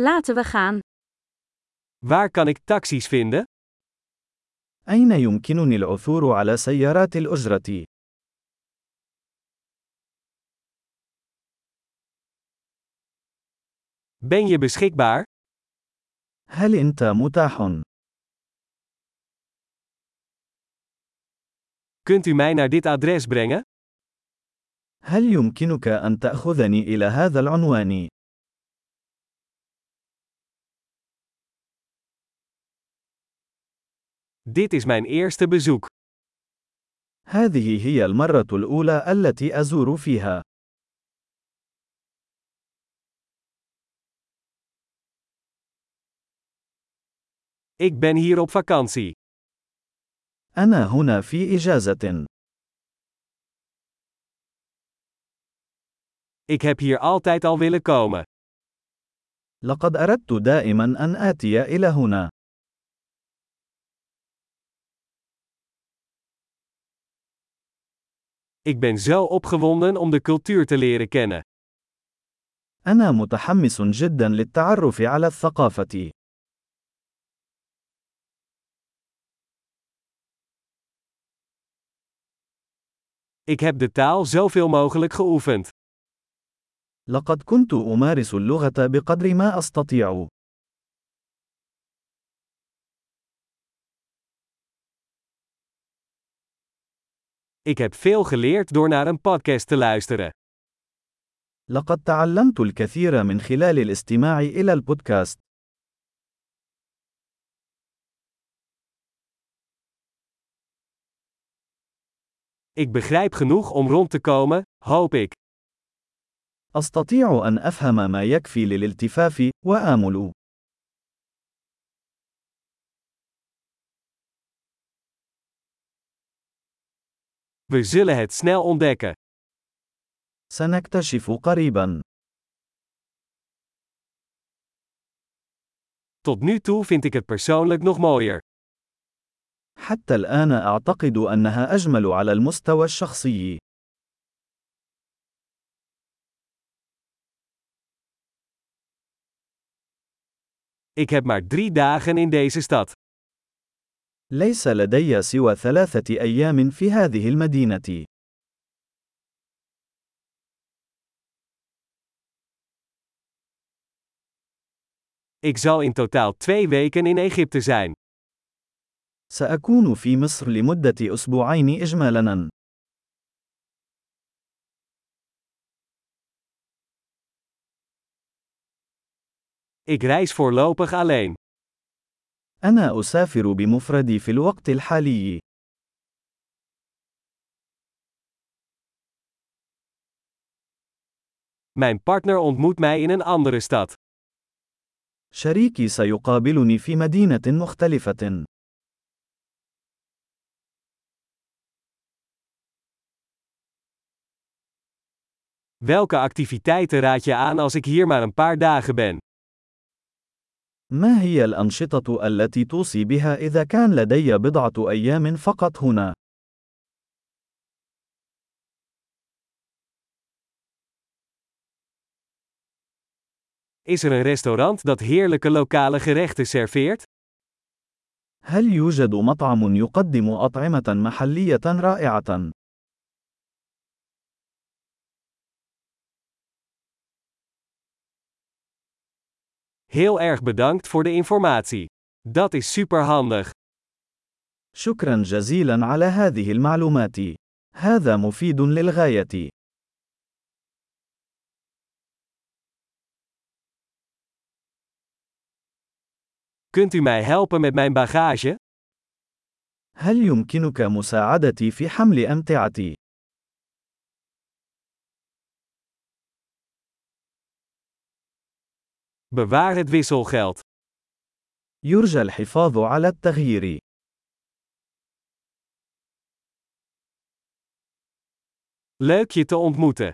Laten we gaan. Waar kan ik taxis vinden? أين يمكنني العثور على سيارات الأجرة؟ Ben je beschikbaar? هل أنت متاح؟ Kunt u mij naar dit adres brengen? هل يمكنك أن تأخذني إلى هذا العنوان؟ Dit is mijn eerste bezoek. هذه هي المرة الأولى التي أزور فيها. Ik ben hier op vakantie. أنا هنا في إجازة. Ik heb hier altijd al willen komen. لقد أردت دائما أن آتي إلى هنا. Ik ben zo opgewonden om de cultuur te leren kennen. أنا متحمس جدا للتعرف على الثقافة. Ik heb de taal zoveel mogelijk geoefend. لقد كنت أمارس اللغة بقدر ما أستطيع. Ik heb veel geleerd door naar een podcast te luisteren. لقد تعلمت الكثير من خلال الاستماع إلى البودكاست. Ik begrijp genoeg om rond te komen, hoop ik. أستطيع أن أفهم ما يكفي للالتفاف، وآمل. We zullen het snel ontdekken. سنكتشف قريبا. Tot nu toe vind ik het persoonlijk nog mooier. حتى الآن أعتقد أنها أجمل على المستوى الشخصي. Ik heb maar drie dagen in deze stad. ليس لدي سوى ثلاثة أيام في هذه المدينة. Ik zal in totaal twee weken in Egypte zijn. سأكون في مصر لمدة أسبوعين إجمالاً. Ik reis voorlopig alleen. أنا أسافر بمفردي في الوقت الحالي. Mijn partner ontmoet mij in een andere stad. شريكي سيقابلني في مدينة مختلفة. Welke activiteiten raad je aan als ik hier maar een paar dagen ben? ما هي الأنشطة التي توصي بها إذا كان لدي بضعة أيام فقط هنا؟ Is er een restaurant dat heerlijke lokale gerechten serveert? هل يوجد مطعم يقدم أطعمة محلية رائعة؟ Heel erg bedankt voor de informatie. Dat is superhandig. شكرا جزيلا على هذه المعلومات. هذا مفيد للغاية. Kunt u mij helpen met mijn bagage? هل يمكنك مساعدتي في حمل أمتعتي؟ Bewaar het wisselgeld. يرجى الحفاظ على التغيير. Leuk je te ontmoeten.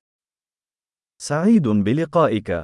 سعيد بلقائك.